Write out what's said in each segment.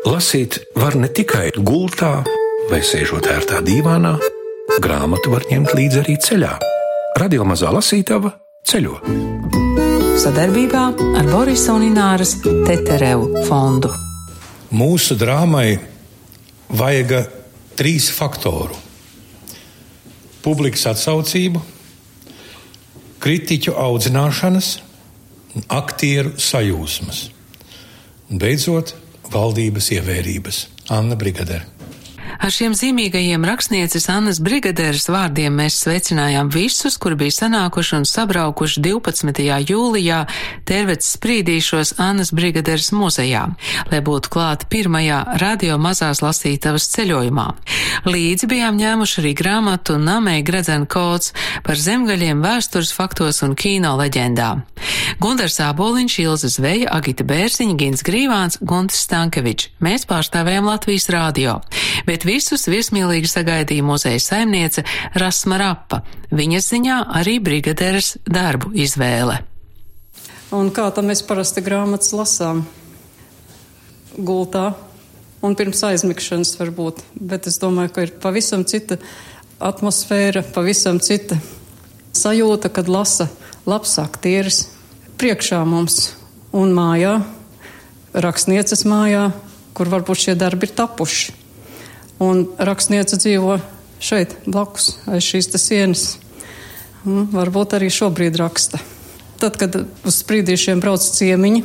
Lasīt var ne tikai gultā vai sēžot ērtā dīvānā, grāmatu var ņemt līdzi arī ceļā. Radio mazā lasītava ceļo. Sadarbībā ar Borisa un Ināras Teterevu fondu. Mūsu drāmai vajag trīs faktoru - publikas atsaucību, kritiķu audzināšanas, aktieru sajūsmas un beidzot valdības ievērības Anna Brigadere. Ar šiem zīmīgajiem rakstnieces Annas Brigaderes vārdiem mēs sveicinājām visus, kuri bija sanākuši un sabraukuši 12. jūlijā Tervets sprīdīšos Annas Brigaderes muzejā, lai būtu klāt pirmajā radio mazās lasītavas ceļojumā. Līdzi bijām ņēmuši arī grāmatu Namei Gredzen kods par zemgaļiem vēstures faktos un kino leģendām. Gundars Āboliņš, Ilza Zveja, Agita Bērziņa, Gins Grīvāns, Guntis Stankevičs. Mēs pārstāvējām Latvijas rādio, bet visus viesmīlīgi sagaidīja muzeja saimniece Rasma Rapa. Viņas ziņā arī brigaderes darbu izvēle. Un kā tam mēs parasti grāmatas lasām? Gultā un pirms aizmigšanas varbūt, bet es domāju, ka ir pavisam cita atmosfēra, pavisam cita sajūta, kad lasa labs aktieris priekšā mums un mājā, rakstnieces mājā, kur varbūt šie darbi ir tapuši. Un rakstniece dzīvo šeit, blakus, aiz šīs sienas. Un varbūt arī šobrīd raksta. Tad, kad uz sprīdīšiem brauc ciemiņi,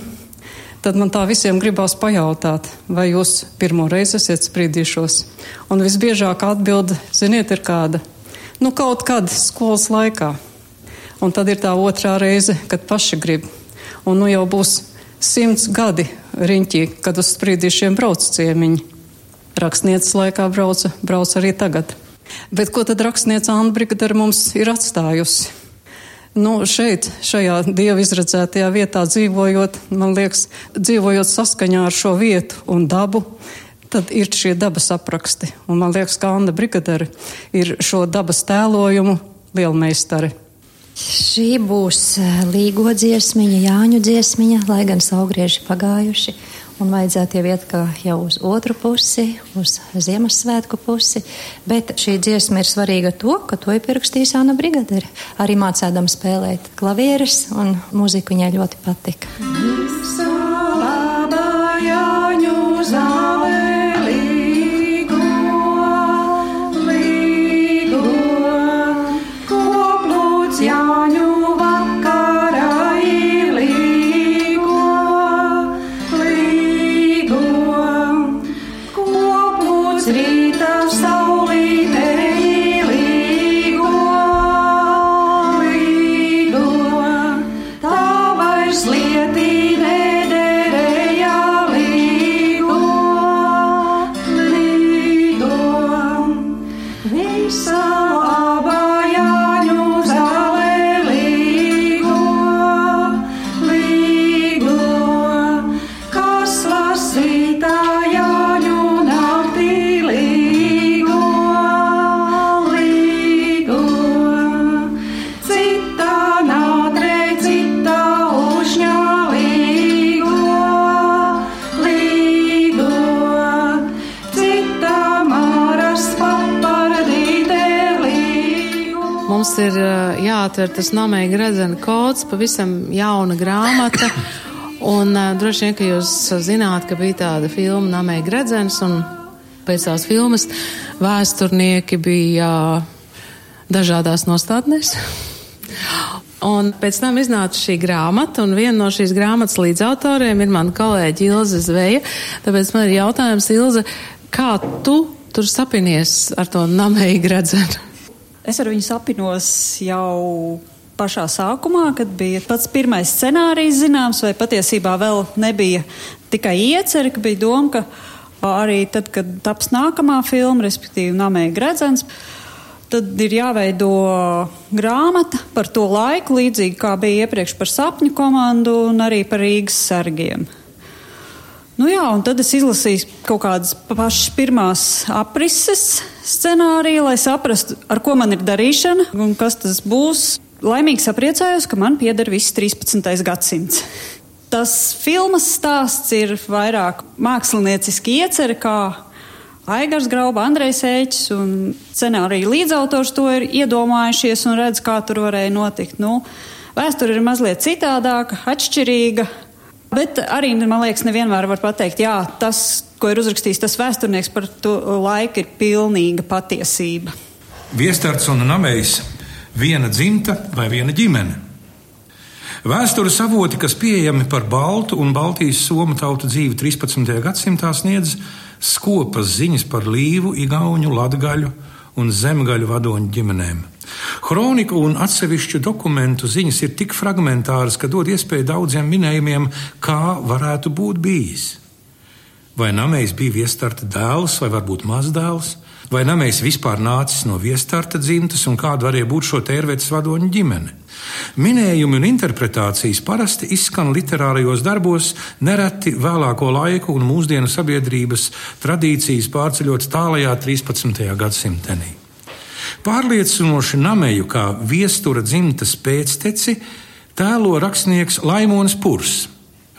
tad man tā visiem gribās pajautāt, vai jūs pirmo reizi esat sprīdīšos. Un visbiežākā atbilde, ziniet, ir kāda. Nu, kaut kad skolas laikā. Un tad ir tā otrā reize, kad paši grib. Un nu jau būs simts gadi riņķī, kad uz sprīdīšiem brauc ciemiņi rakstnieces laikā brauca, brauc arī tagad. Bet ko tad rakstniece Anna Brigadara mums ir atstājusi? Nu, šeit, šajā dieva izredzētajā vietā dzīvojot, man liekas, dzīvojot saskaņā ar šo vietu un dabu, tad ir šie dabas apraksti. Un man liekas, ka Anna Brigadara ir šo dabas tēlojumu lielmeistari. Šī būs eh, līgo dziesmiņa, Jāņu dziesmiņa, lai gan saugrieži pagājuši un vajadzētu jau iet jau uz otru pusi, uz Ziemassvētku pusi. Bet šī dziesma ir svarīga to, ka to ir pierakstījis Anna Brigadere. Arī mācēdama spēlēt klavieres, un mūziku viņai ļoti patika. Visa jāatver tas namēja gredzena kods, pavisam jauna grāmata. Un uh, droši vien, ka jūs zināt, ka bija tāda filma Namēja gredzens, un pēc tās filmas vēsturnieki bija uh, dažādās nostādnēs. Un pēc tam iznāca šī grāmata, un viena no šīs grāmatas līdzautoriem ir mana kolēģa Ilze Zveja. Tāpēc man ir jautājums, Ilze, kā tu tur sapinies ar to namēju gredzenu? Es ar viņu sapinos jau pašā sākumā, kad bija pats pirmais scenārijs zināms, vai patiesībā vēl nebija tikai ieceri, ka bija doma, ka arī tad, kad taps nākamā filma, respektīvi Namēja Gredzens, tad ir jāveido grāmata par to laiku, līdzīgi kā bija iepriekš par sapņu komandu un arī par Rīgas sargiem. Nu jā, un tad es izlasīju kaut kādas pašas pirmās aprises scenāriju, lai saprastu, ar ko man ir darīšana un kas tas būs. Laimīgi sapriecājos, ka man pieder viss 13. gadsimts. tas filmas stāsts ir vairāk mākslinieciski ieceri, kā Aigars Grauba, Andrejs Ēķis un scenārija līdzautors to ir iedomājušies un redz, kā tur varēja notikt. Nu, vēsture ir mazliet citādāka, atšķirīga, bet arī, man liekas, nevienmēr var pateikt, jā, tas, ko ir uzrakstījis tas vēsturnieks par to laiku, ir pilnīga patiesība. Viestarts un namējs viena dzimta vai viena ģimene. Vēstures avoti, kas pieejami par Baltu un Baltijas somu tautu dzīvi 13. gadsimtā, sniedz skopas ziņas par līvu, igauņu, latgaļu un zemgaļu vadoņu ģimenēm. Kronika un atsevišķu dokumentu ziņas ir tik fragmentāras, ka dod iespēju daudziem minējumiem, kā varētu būt bijis. Vai namējs bija viestarta dēls vai varbūt mazdēls, vai namējs vispār nācis no viestarta dzimtas un kāda varēja būt šo tērvetes vadoņu ģimene. Minējumi un interpretācijas parasti izskan literārajos darbos, nereti vēlāko laiku un mūsdienu sabiedrības tradīcijas pārceļot tālajā 13. gadsimtenī. Pārliecinoši nameju kā viestura dzimtas pēcteci tēlo rakstnieks Laimons Purs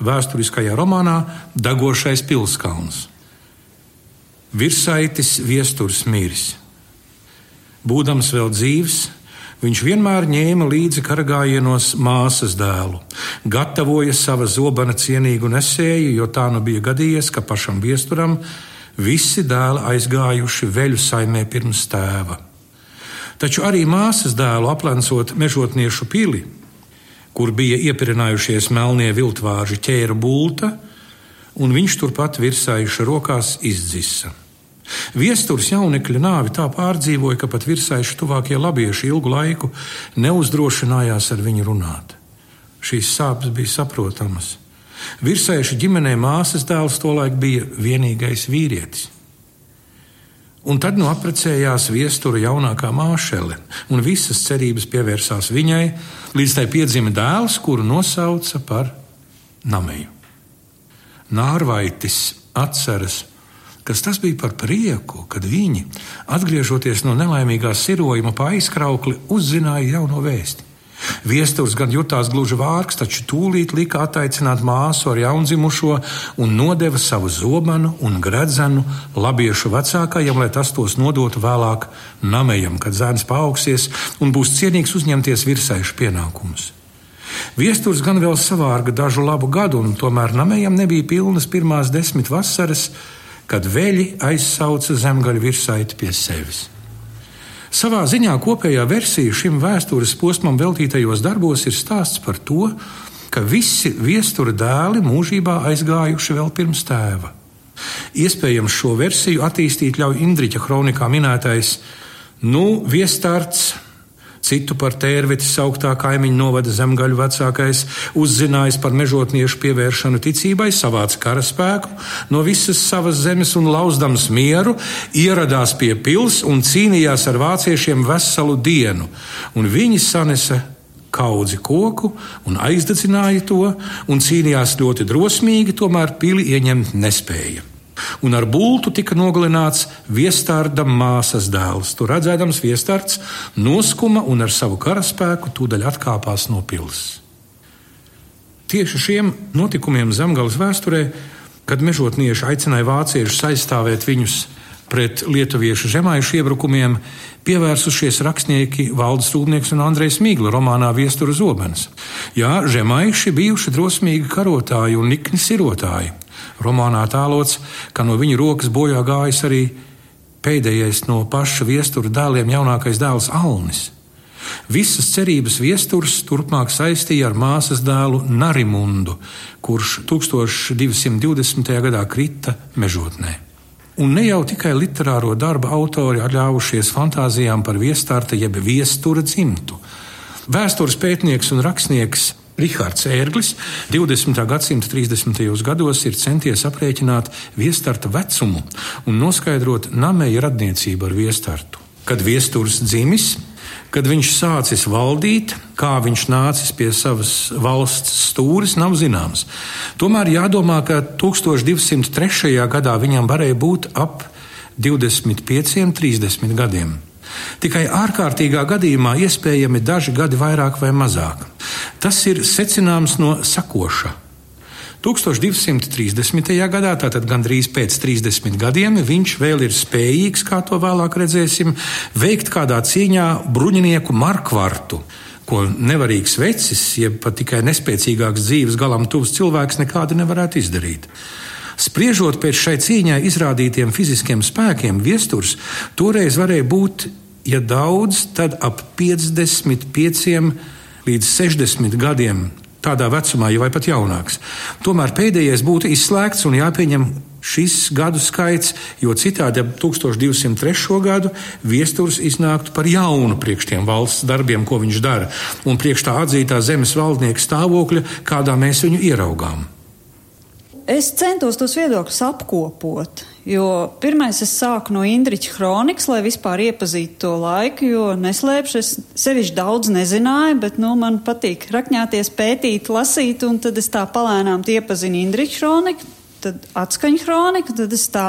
vēsturiskajā romānā Dagošais pilskalns. Virsaitis viesturs miris. Būdams vēl dzīves, Viņš vienmēr ņēma līdzi karagājienos māsas dēlu, gatavoja sava zobena cienīgu nesēju, jo tā nu bija gadījies, ka pašam viesturam visi dēli aizgājuši veļu saimē pirms tēva. Taču arī māsas dēlu aplencot mežotniešu pili, kur bija iepirinājušies melnie viltvāži ķēra bulta, un viņš turpat virsājuši rokās izdzisa. Viesturs jaunekļa nāvi tā pārdzīvoja, ka pat virsaiši tuvākie labieši ilgu laiku neuzdrošinājās ar viņu runāt. Šīs sāpes bija saprotamas. Virsaiši ģimenē māsas dēls tolaik bija vienīgais vīrietis. Un tad nu apprecējās viestura jaunākā māšele, un visas cerības pievērsās viņai, līdz tai piedzima dēls, kuru nosauca par Nameju. Nārvaitis atceras kas tas bija par prieku, kad viņi, atgriežoties no nelaimīgā sirojuma pa aizkraukli, uzzināja jauno vēsti. Viesturs gan jutās gluži vārgs, taču tūlīt lika attaicināt māsu ar jaundzimušo un nodeva savu zobenu un gredzenu labiešu vecākajam, lai tas tos nodotu vēlāk namējam, kad zēns paaugsies un būs cienīgs uzņemties virsaišu pienākumus. Viesturs gan vēl savārga dažu labu gadu, un tomēr namējam nebija pilnas pirmās desmit vasaras, kad veļi aizsauca zemgaļu virsaiti pie sevis. Savā ziņā kopējā versija šim vēstures posmam veltītajos darbos ir stāsts par to, ka visi viestura dēli mūžībā aizgājuši vēl pirms tēva. Iespējams, šo versiju attīstīt ļauj Indriča kronikā minētais Nu, viestarts Citu par tērveti sauktā kaimiņu novada zemgaļu vecākais, uzzinājis par mežotniešu pievēršanu ticībai, savāca karaspēku no visas savas zemes un lauzdams mieru, ieradās pie pils un cīnījās ar vāciešiem veselu dienu, un viņi sanesa kaudzi koku un aizdedzināja to, un cīnījās ļoti drosmīgi, tomēr pili ieņemt nespēja un ar bultu tika nogalināts viestārda māsas dēls. Tur redzēdams viestārds noskuma un ar savu karaspēku tūdaļ atkāpās no pilsētas. Tieši šiem notikumiem Zemgales vēsturē, kad mežotnieši aicināja vāciešus aizstāvēt viņus pret lietuviešu zemājušu iebrukumiem, pievērsušies rakstnieki Valdis Rūpnieks un Andrejs Mīgla romānā Viestura zobens. Jā, zemājuši bijuši drosmīgi karotāji un nikni sirotāji. Romānā tēlots, ka no viņa rokas bojā gājis arī pēdējais no paša viestura dēliem jaunākais dēls Alnis. Visas cerības viesturs turpmāk saistīja ar māsas dēlu Narimundu, kurš 1220. gadā krita mežotnē. Un ne jau tikai literāro darbu autori atļāvušies fantāzijām par viestarta jeb viestura dzimtu. Vēstures pētnieks un rakstnieks Rihards Ērglis 20. gadsimta 30. gados ir centies aprēķināt viestarta vecumu un noskaidrot namēja radniecību ar viestartu. Kad viesturs dzimis, kad viņš sācis valdīt, kā viņš nācis pie savas valsts stūres, nav zināms. Tomēr jādomā, ka 1203. gadā viņam varēja būt ap 25, 30 gadiem. Tikai ārkārtīgā gadījumā iespējami daži gadi vairāk vai mazāk. Tas ir secināms no sakoša. 1230. gadā, tātad gandrīz pēc 30 gadiem, viņš vēl ir spējīgs, kā to vēlāk redzēsim, veikt kādā cīņā bruņinieku markvartu ko nevarīgs vecis, jeb pat tikai nespēcīgāks dzīves galam tuvs cilvēks nekādi nevarētu izdarīt. Spriežot pēc šai cīņai izrādītiem fiziskiem spēkiem, viesturs toreiz varēja būt, ja daudz, tad ap 55 līdz 60 gadiem tādā vecumā, vai pat jaunāks. Tomēr pēdējais būtu izslēgts un jāpieņem šis gadu skaits, jo citādi ap 1203. gadu viesturs iznāktu par jaunu priekš tiem valsts darbiem, ko viņš dara, un priekš tā atzītā zemes valdnieka stāvokļa, kādā mēs viņu ieraugām. Es centos tos viedokļus apkopot, jo pirmais es sāku no Indriča kronikas, lai vispār iepazītu to laiku, jo neslēpšu, es sevišķi daudz nezināju, bet, nu, man patīk rakņāties, pētīt, lasīt, un tad es tā palēnām iepazinu Indriča kroniku, tad atskaņu kroniku, tad es tā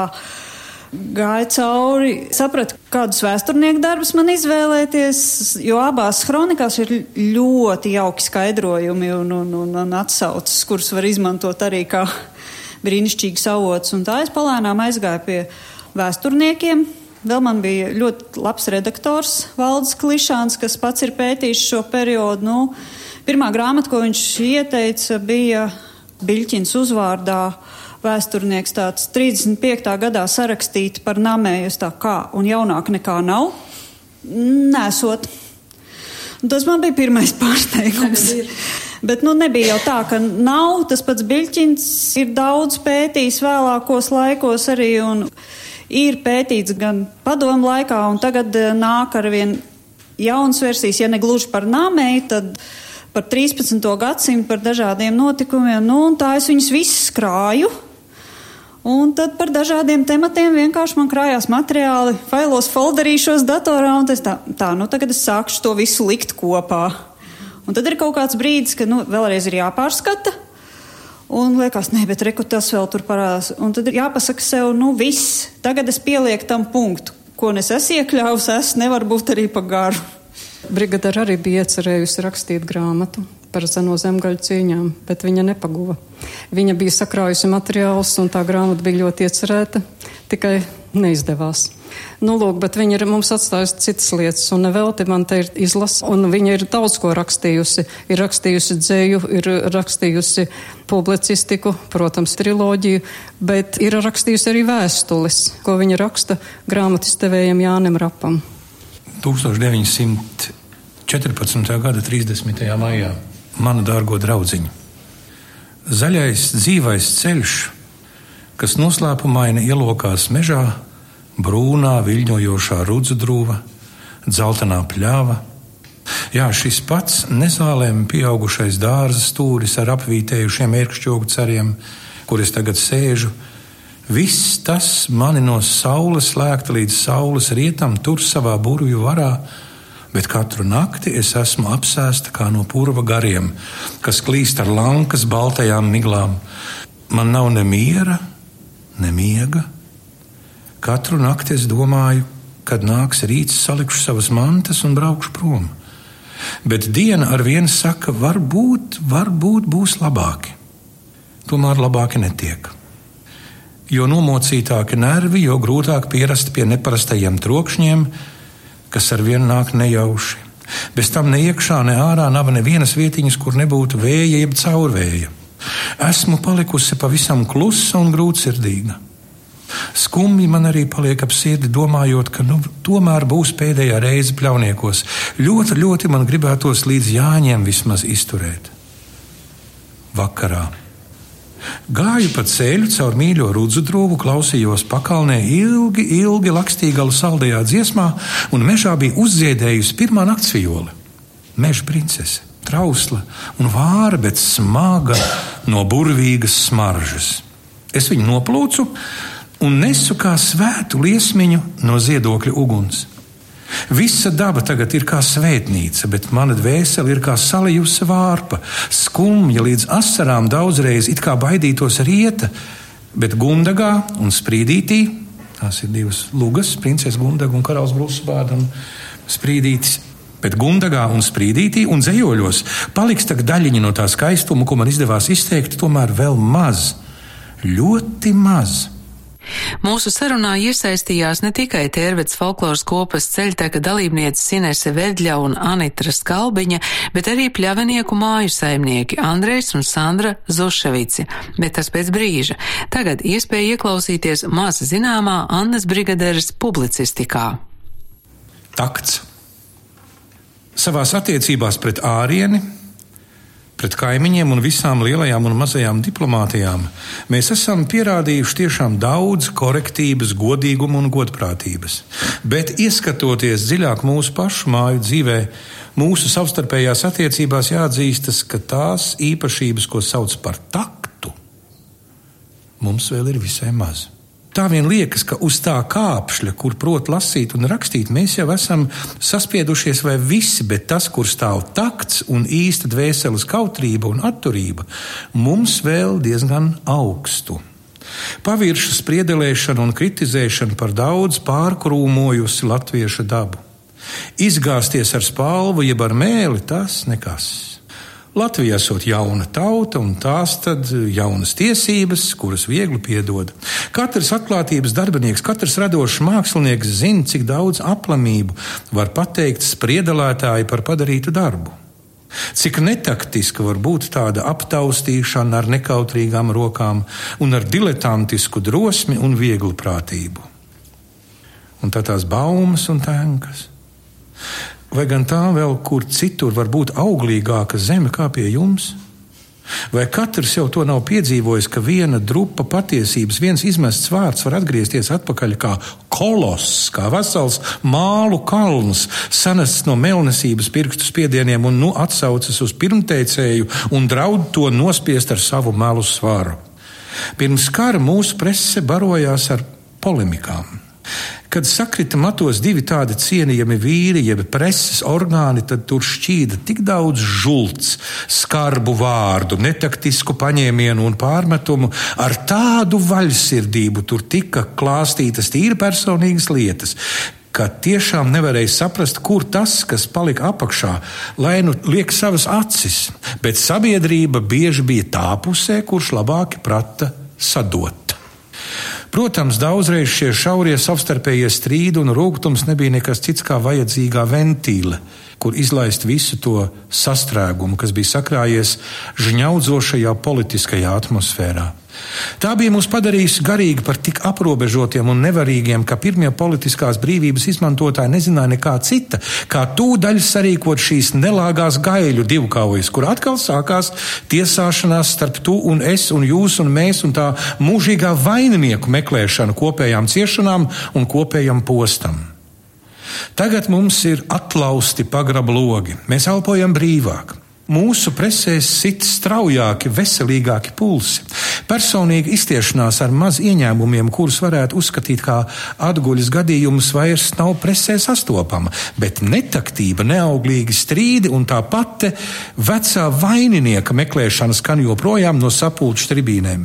gāju cauri, sapratu, kādus vēsturnieku darbus man izvēlēties, jo abās kronikās ir ļoti jauki skaidrojumi un, un, un, un atsauces, kurus var izmantot arī kā brīnišķīgs avots. Un tā es palēnām aizgāju pie vēsturniekiem. Vēl man bija ļoti labs redaktors, Valdis Klišāns, kas pats ir pētījis šo periodu. Nu, pirmā grāmata, ko viņš ieteica, bija Biļķins uzvārdā vēsturnieks tāds 35. gadā sarakstīti par namējas tā kā un jaunāk nekā nav. Nesot. Tas man bija pirmais pārsteigums. Bet nu, nebija jau tā, ka nav. Tas pats Biļķins ir daudz pētījis vēlākos laikos arī ir pētīts gan padomu laikā, un tagad eh, nāk ar vien jaunas versijas, ja ne gluži par nāmēju, tad par 13. gadsimtu, par dažādiem notikumiem. Nu, tā es viņus visus krāju. Un tad par dažādiem tematiem vienkārši man krājās materiāli, failos folderīšos datorā, un tā, tā, nu tagad es sākšu to visu likt kopā. Un tad ir kaut kāds brīdis, kad nu, vēlreiz ir jāpārskata. Un liekas, nē, bet reku tas vēl tur parādās. Un tad ir jāpasaka sev, nu viss, tagad es pielieku tam punktu, ko es esmu iekļāvusi, es nevaru būt arī pa garu. Brigadara arī bija iecerējusi rakstīt grāmatu par seno zemgaļu cīņām, bet viņa nepaguva. Viņa bija sakrājusi materiālus, un tā grāmata bija ļoti iecerēta, tikai neizdevās. Nu, lūk, bet viņa ir mums atstājusi citas lietas, un nevelti man te ir izlasa, un viņa ir daudz ko rakstījusi. Ir rakstījusi dzēju, ir rakstījusi publicistiku, protams, triloģiju, bet ir rakstījusi arī vēstules, ko viņa raksta grāmatas devējiem Jānim Rapam. 1914. gada 30. maijā manu dārgo draugu. Zaļais dzīvais ceļš, kas noslēpumaini ielokās mežā, brūnā, viļņojošā rudzudrūva, dzeltenā pļāva. Jā, šis pats nezālēm pieaugušais dārza stūris ar apvītējušiem ērkšķogu ceriem, kur es tagad sēžu, viss tas mani no saules slēgta līdz saules rietam tur savā burvju varā bet katru nakti es esmu apsēsta kā no purva gariem, kas klīst ar lankas baltajām miglām. Man nav ne miera, ne miega. Katru nakti es domāju, kad nāks rīts, salikšu savas mantas un braukšu prom. Bet diena ar vienu saka, varbūt, varbūt būs labāki. Tomēr labāki netiek. Jo nomocītāki nervi, jo grūtāk pierast pie neparastajiem trokšņiem, kas ar vienu nāk nejauši. Bez tam ne iekšā, ne ārā nav nevienas vietiņas, kur nebūtu vēja jeb caurvēja. Esmu palikusi pavisam klusa un grūtsirdīga. Skumji man arī paliek ap sirdi, domājot, ka nu, tomēr būs pēdējā reize pļauniekos. Ļoti, ļoti man gribētos līdz jāņem vismaz izturēt. Vakarā Gāju pa ceļu caur mīļo rudzu drūmu, klausījos pakalnē ilgi, ilgi lakstīgalu saldajā dziesmā, un mežā bija uzziedējusi pirmā nakts viole. Meža princese, trausla un vāra, bet smaga no burvīgas smaržas. Es viņu noplūcu un nesu kā svētu liesmiņu no ziedokļa uguns. Visa daba tagad ir kā svētnīca, bet mana dvēsele ir kā salijusi vārpa, skumja līdz asarām daudzreiz it kā baidītos rieta, bet gundagā un sprīdītī, tās ir divas lugas, princese gundaga un karalis brūsbāda un sprīdītis, Bet gundagā un sprīdītī un zejoļos paliks tā daļiņa no tā skaistuma, ko man izdevās izteikt, tomēr vēl maz, ļoti maz. Mūsu sarunā iesaistījās ne tikai Tērvets folkloras kopas ceļteka dalībnieces Inese Vedļa un Anitra Skalbiņa, bet arī pļavenieku māju saimnieki Andrejs un Sandra Zuševici, bet tas pēc brīža. Tagad iespēja ieklausīties maz zināmā Annas Brigaderes publicistikā. Takts savās attiecībās pret ārieni, pret kaimiņiem un visām lielajām un mazajām diplomātijām, mēs esam pierādījuši tiešām daudz korektības, godīguma un godprātības. Bet, ieskatoties dziļāk mūsu pašu māju dzīvē, mūsu savstarpējās attiecībās jāatzīstas, ka tās īpašības, ko sauc par taktu, mums vēl ir visai maz tā vien liekas, ka uz tā kāpšļa, kur prot lasīt un rakstīt, mēs jau esam saspiedušies vai visi, bet tas, kur stāv takts un īsta dvēseles kautrība un atturība, mums vēl diezgan augstu. Paviršas priedelēšana un kritizēšana par daudz pārkrūmojusi latvieša dabu. Izgāzties ar spalvu, jeb ar mēli, tas nekas. Latvija esot jauna tauta un tās jaunas tiesības, kuras viegli piedod. Katrs atklātības darbinieks, katrs radošs mākslinieks zina, cik daudz aplamību var pateikt spriedalētāji par padarītu darbu. Cik netaktiska var būt tāda aptaustīšana ar nekautrīgām rokām un ar diletantisku drosmi un vieglu prātību. Un tā tās baumas un tēnkas. Vai gan tā vēl kur citur var būt auglīgāka zeme kā pie jums? Vai katrs jau to nav piedzīvojis, ka viena drupa patiesības, viens izmests vārds var atgriezties atpakaļ kā koloss, kā vesels mālu kalns, sanests no melnesības pirkstu spiedieniem un nu atsaucas uz pirmteicēju un draud to nospiest ar savu melu svaru? Pirms kara mūsu prese barojās ar polemikām. Kad sakrita matos divi tādi cienījami vīri, jeb preses orgāni, tad tur šķīda tik daudz žults, skarbu vārdu, netaktisku paņēmienu un pārmetumu. Ar tādu vaļsirdību tur tika klāstītas tīri personīgas lietas, ka tiešām nevarēja saprast, kur tas, kas palika apakšā, lai nu liek savas acis, bet sabiedrība bieži bija tā pusē, kurš labāk prata sadot. Protams, daudzreiz šie šaurie savstarpējie strīdi un rūkums nebija nekas cits kā vajadzīgā ventīle, kur izlaist visu to sastrēgumu, kas bija sakrājies žņaudzošajā politiskajā atmosfērā. Tā bija mūs padarījusi garīgi par tik aprobežotiem un nevarīgiem, ka pirmie politiskās brīvības izmantotāji nezināja nekā cita, kā tūdaļ sarīkot šīs nelāgās gaiļu divkaujas, kur atkal sākās tiesāšanās starp tu un es un jūs un mēs un tā mūžīgā vaininieku meklēšana kopējām ciešanām un kopējam postam. Tagad mums ir atlausti pagraba logi, mēs elpojam brīvāk. Mūsu presēs sit straujāki, veselīgāki pulsi. Personīga iztiešanās ar maz ieņēmumiem, kurus varētu uzskatīt kā atguļas gadījumus, vairs nav presē sastopama, bet netaktība, neauglīgi strīdi un tā pati vecā vaininieka meklēšana skan joprojām no sapulču tribīnēm.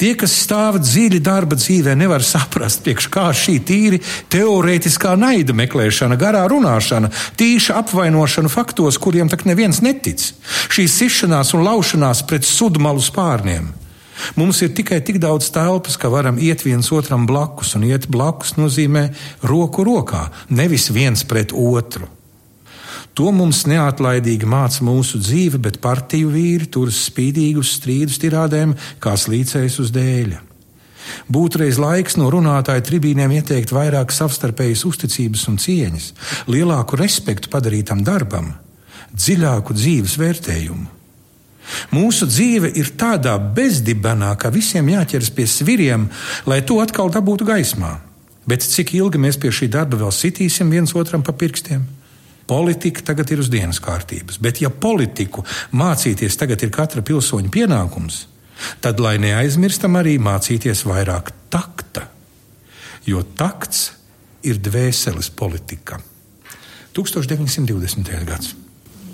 Tie, kas stāv dziļi darba dzīvē, nevar saprast, priekš kā šī tīri teorētiskā naida meklēšana, garā runāšana, tīša apvainošana faktos, kuriem tak neviens netic. Šī sišanās un laušanās pret sudmalu spārniem. Mums ir tikai tik daudz telpas, ka varam iet viens otram blakus, un iet blakus nozīmē roku rokā, nevis viens pret otru. To mums neatlaidīgi māca mūsu dzīve, bet partiju vīri turas spīdīgi uz strīdus tirādēm, kā slīcējs uz dēļa. Būtu reiz laiks no runātāja tribīnēm ieteikt vairāk savstarpējas uzticības un cieņas, lielāku respektu padarītam darbam, dziļāku dzīves vērtējumu. Mūsu dzīve ir tādā bezdibenā, ka visiem jāķeras pie sviriem, lai to atkal dabūtu gaismā. Bet cik ilgi mēs pie šī darba vēl sitīsim viens otram pa pirkstiem? Politika tagad ir uz dienas kārtības, bet ja politiku mācīties tagad ir katra pilsoņa pienākums, tad lai neaizmirstam arī mācīties vairāk takta, jo takts ir dvēseles politika. 1920. gads.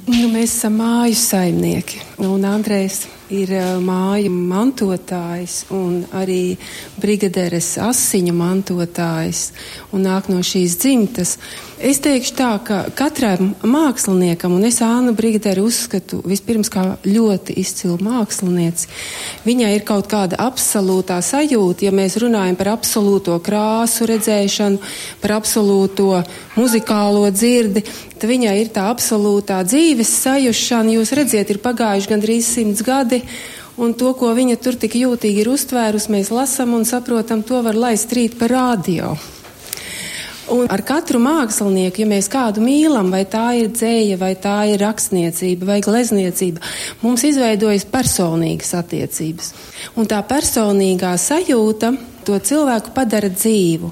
Nu, mēs esam māju saimnieki, un Andrejs ir māju mantotājs un arī brigaderes asiņu mantotājs un nāk no šīs dzimtas. Es teikšu tā, ka katram māksliniekam, un es Ānu Brigaderi uzskatu vispirms kā ļoti izcilu mākslinieci, viņai ir kaut kāda absolūtā sajūta, ja mēs runājam par absolūto krāsu redzēšanu, par absolūto muzikālo dzirdi, tad viņai ir tā absolūtā dzīves sajušana. Jūs redziet, ir pagājuši gandrīz simts gadi. Un to, ko viņa tur tik jūtīgi ir uztvērusi, mēs lasām un saprotam, to var laist rīt par rādio. Un ar katru mākslinieku, ja mēs kādu mīlam, vai tā ir dzēja, vai tā ir rakstniecība, vai glezniecība, mums izveidojas personīgas attiecības. Un tā personīgā sajūta to cilvēku padara dzīvu.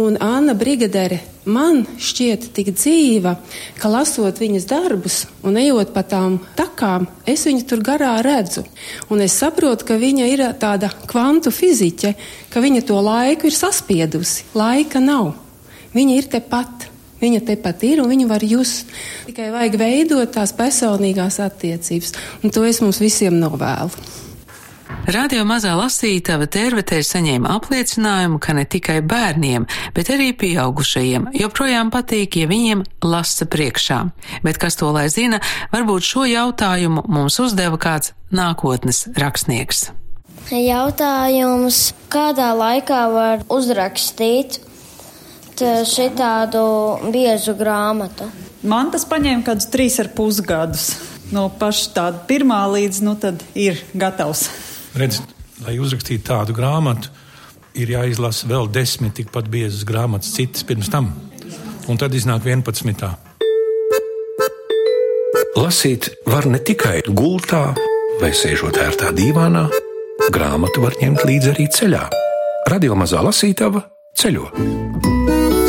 Un Anna Brigadere man šķiet tik dzīva, ka lasot viņas darbus un ejot pa tām takām, es viņu tur garā redzu. Un es saprotu, ka viņa ir tāda kvantu fiziķe, ka viņa to laiku ir saspiedusi. Laika nav. Viņa ir tepat. Viņa tepat ir un viņa var just. Tikai vajag veidot tās personīgās attiecības. Un to es mums visiem novēlu. Radio mazā lasītava tervetē saņēma apliecinājumu, ka ne tikai bērniem, bet arī pieaugušajiem joprojām patīk, ja viņiem lasa priekšā. Bet kas to lai zina, varbūt šo jautājumu mums uzdeva kāds nākotnes rakstnieks. Jautājums, kādā laikā var uzrakstīt šitādu biezu grāmatu? Man tas paņēma kādus trīs ar pus gadus. No paša tāda pirmā līdz, nu tad ir gatavs. Redz, lai uzrakstītu tādu grāmatu, ir jāizlasa vēl desmit tikpat biezas grāmatas, citas pirms tam. Un tad iznāk 11. Lasīt var ne tikai gultā vai sēžot ērtā dīvānā, grāmatu var ņemt līdzi arī ceļā. Radio mazā lasītava ceļo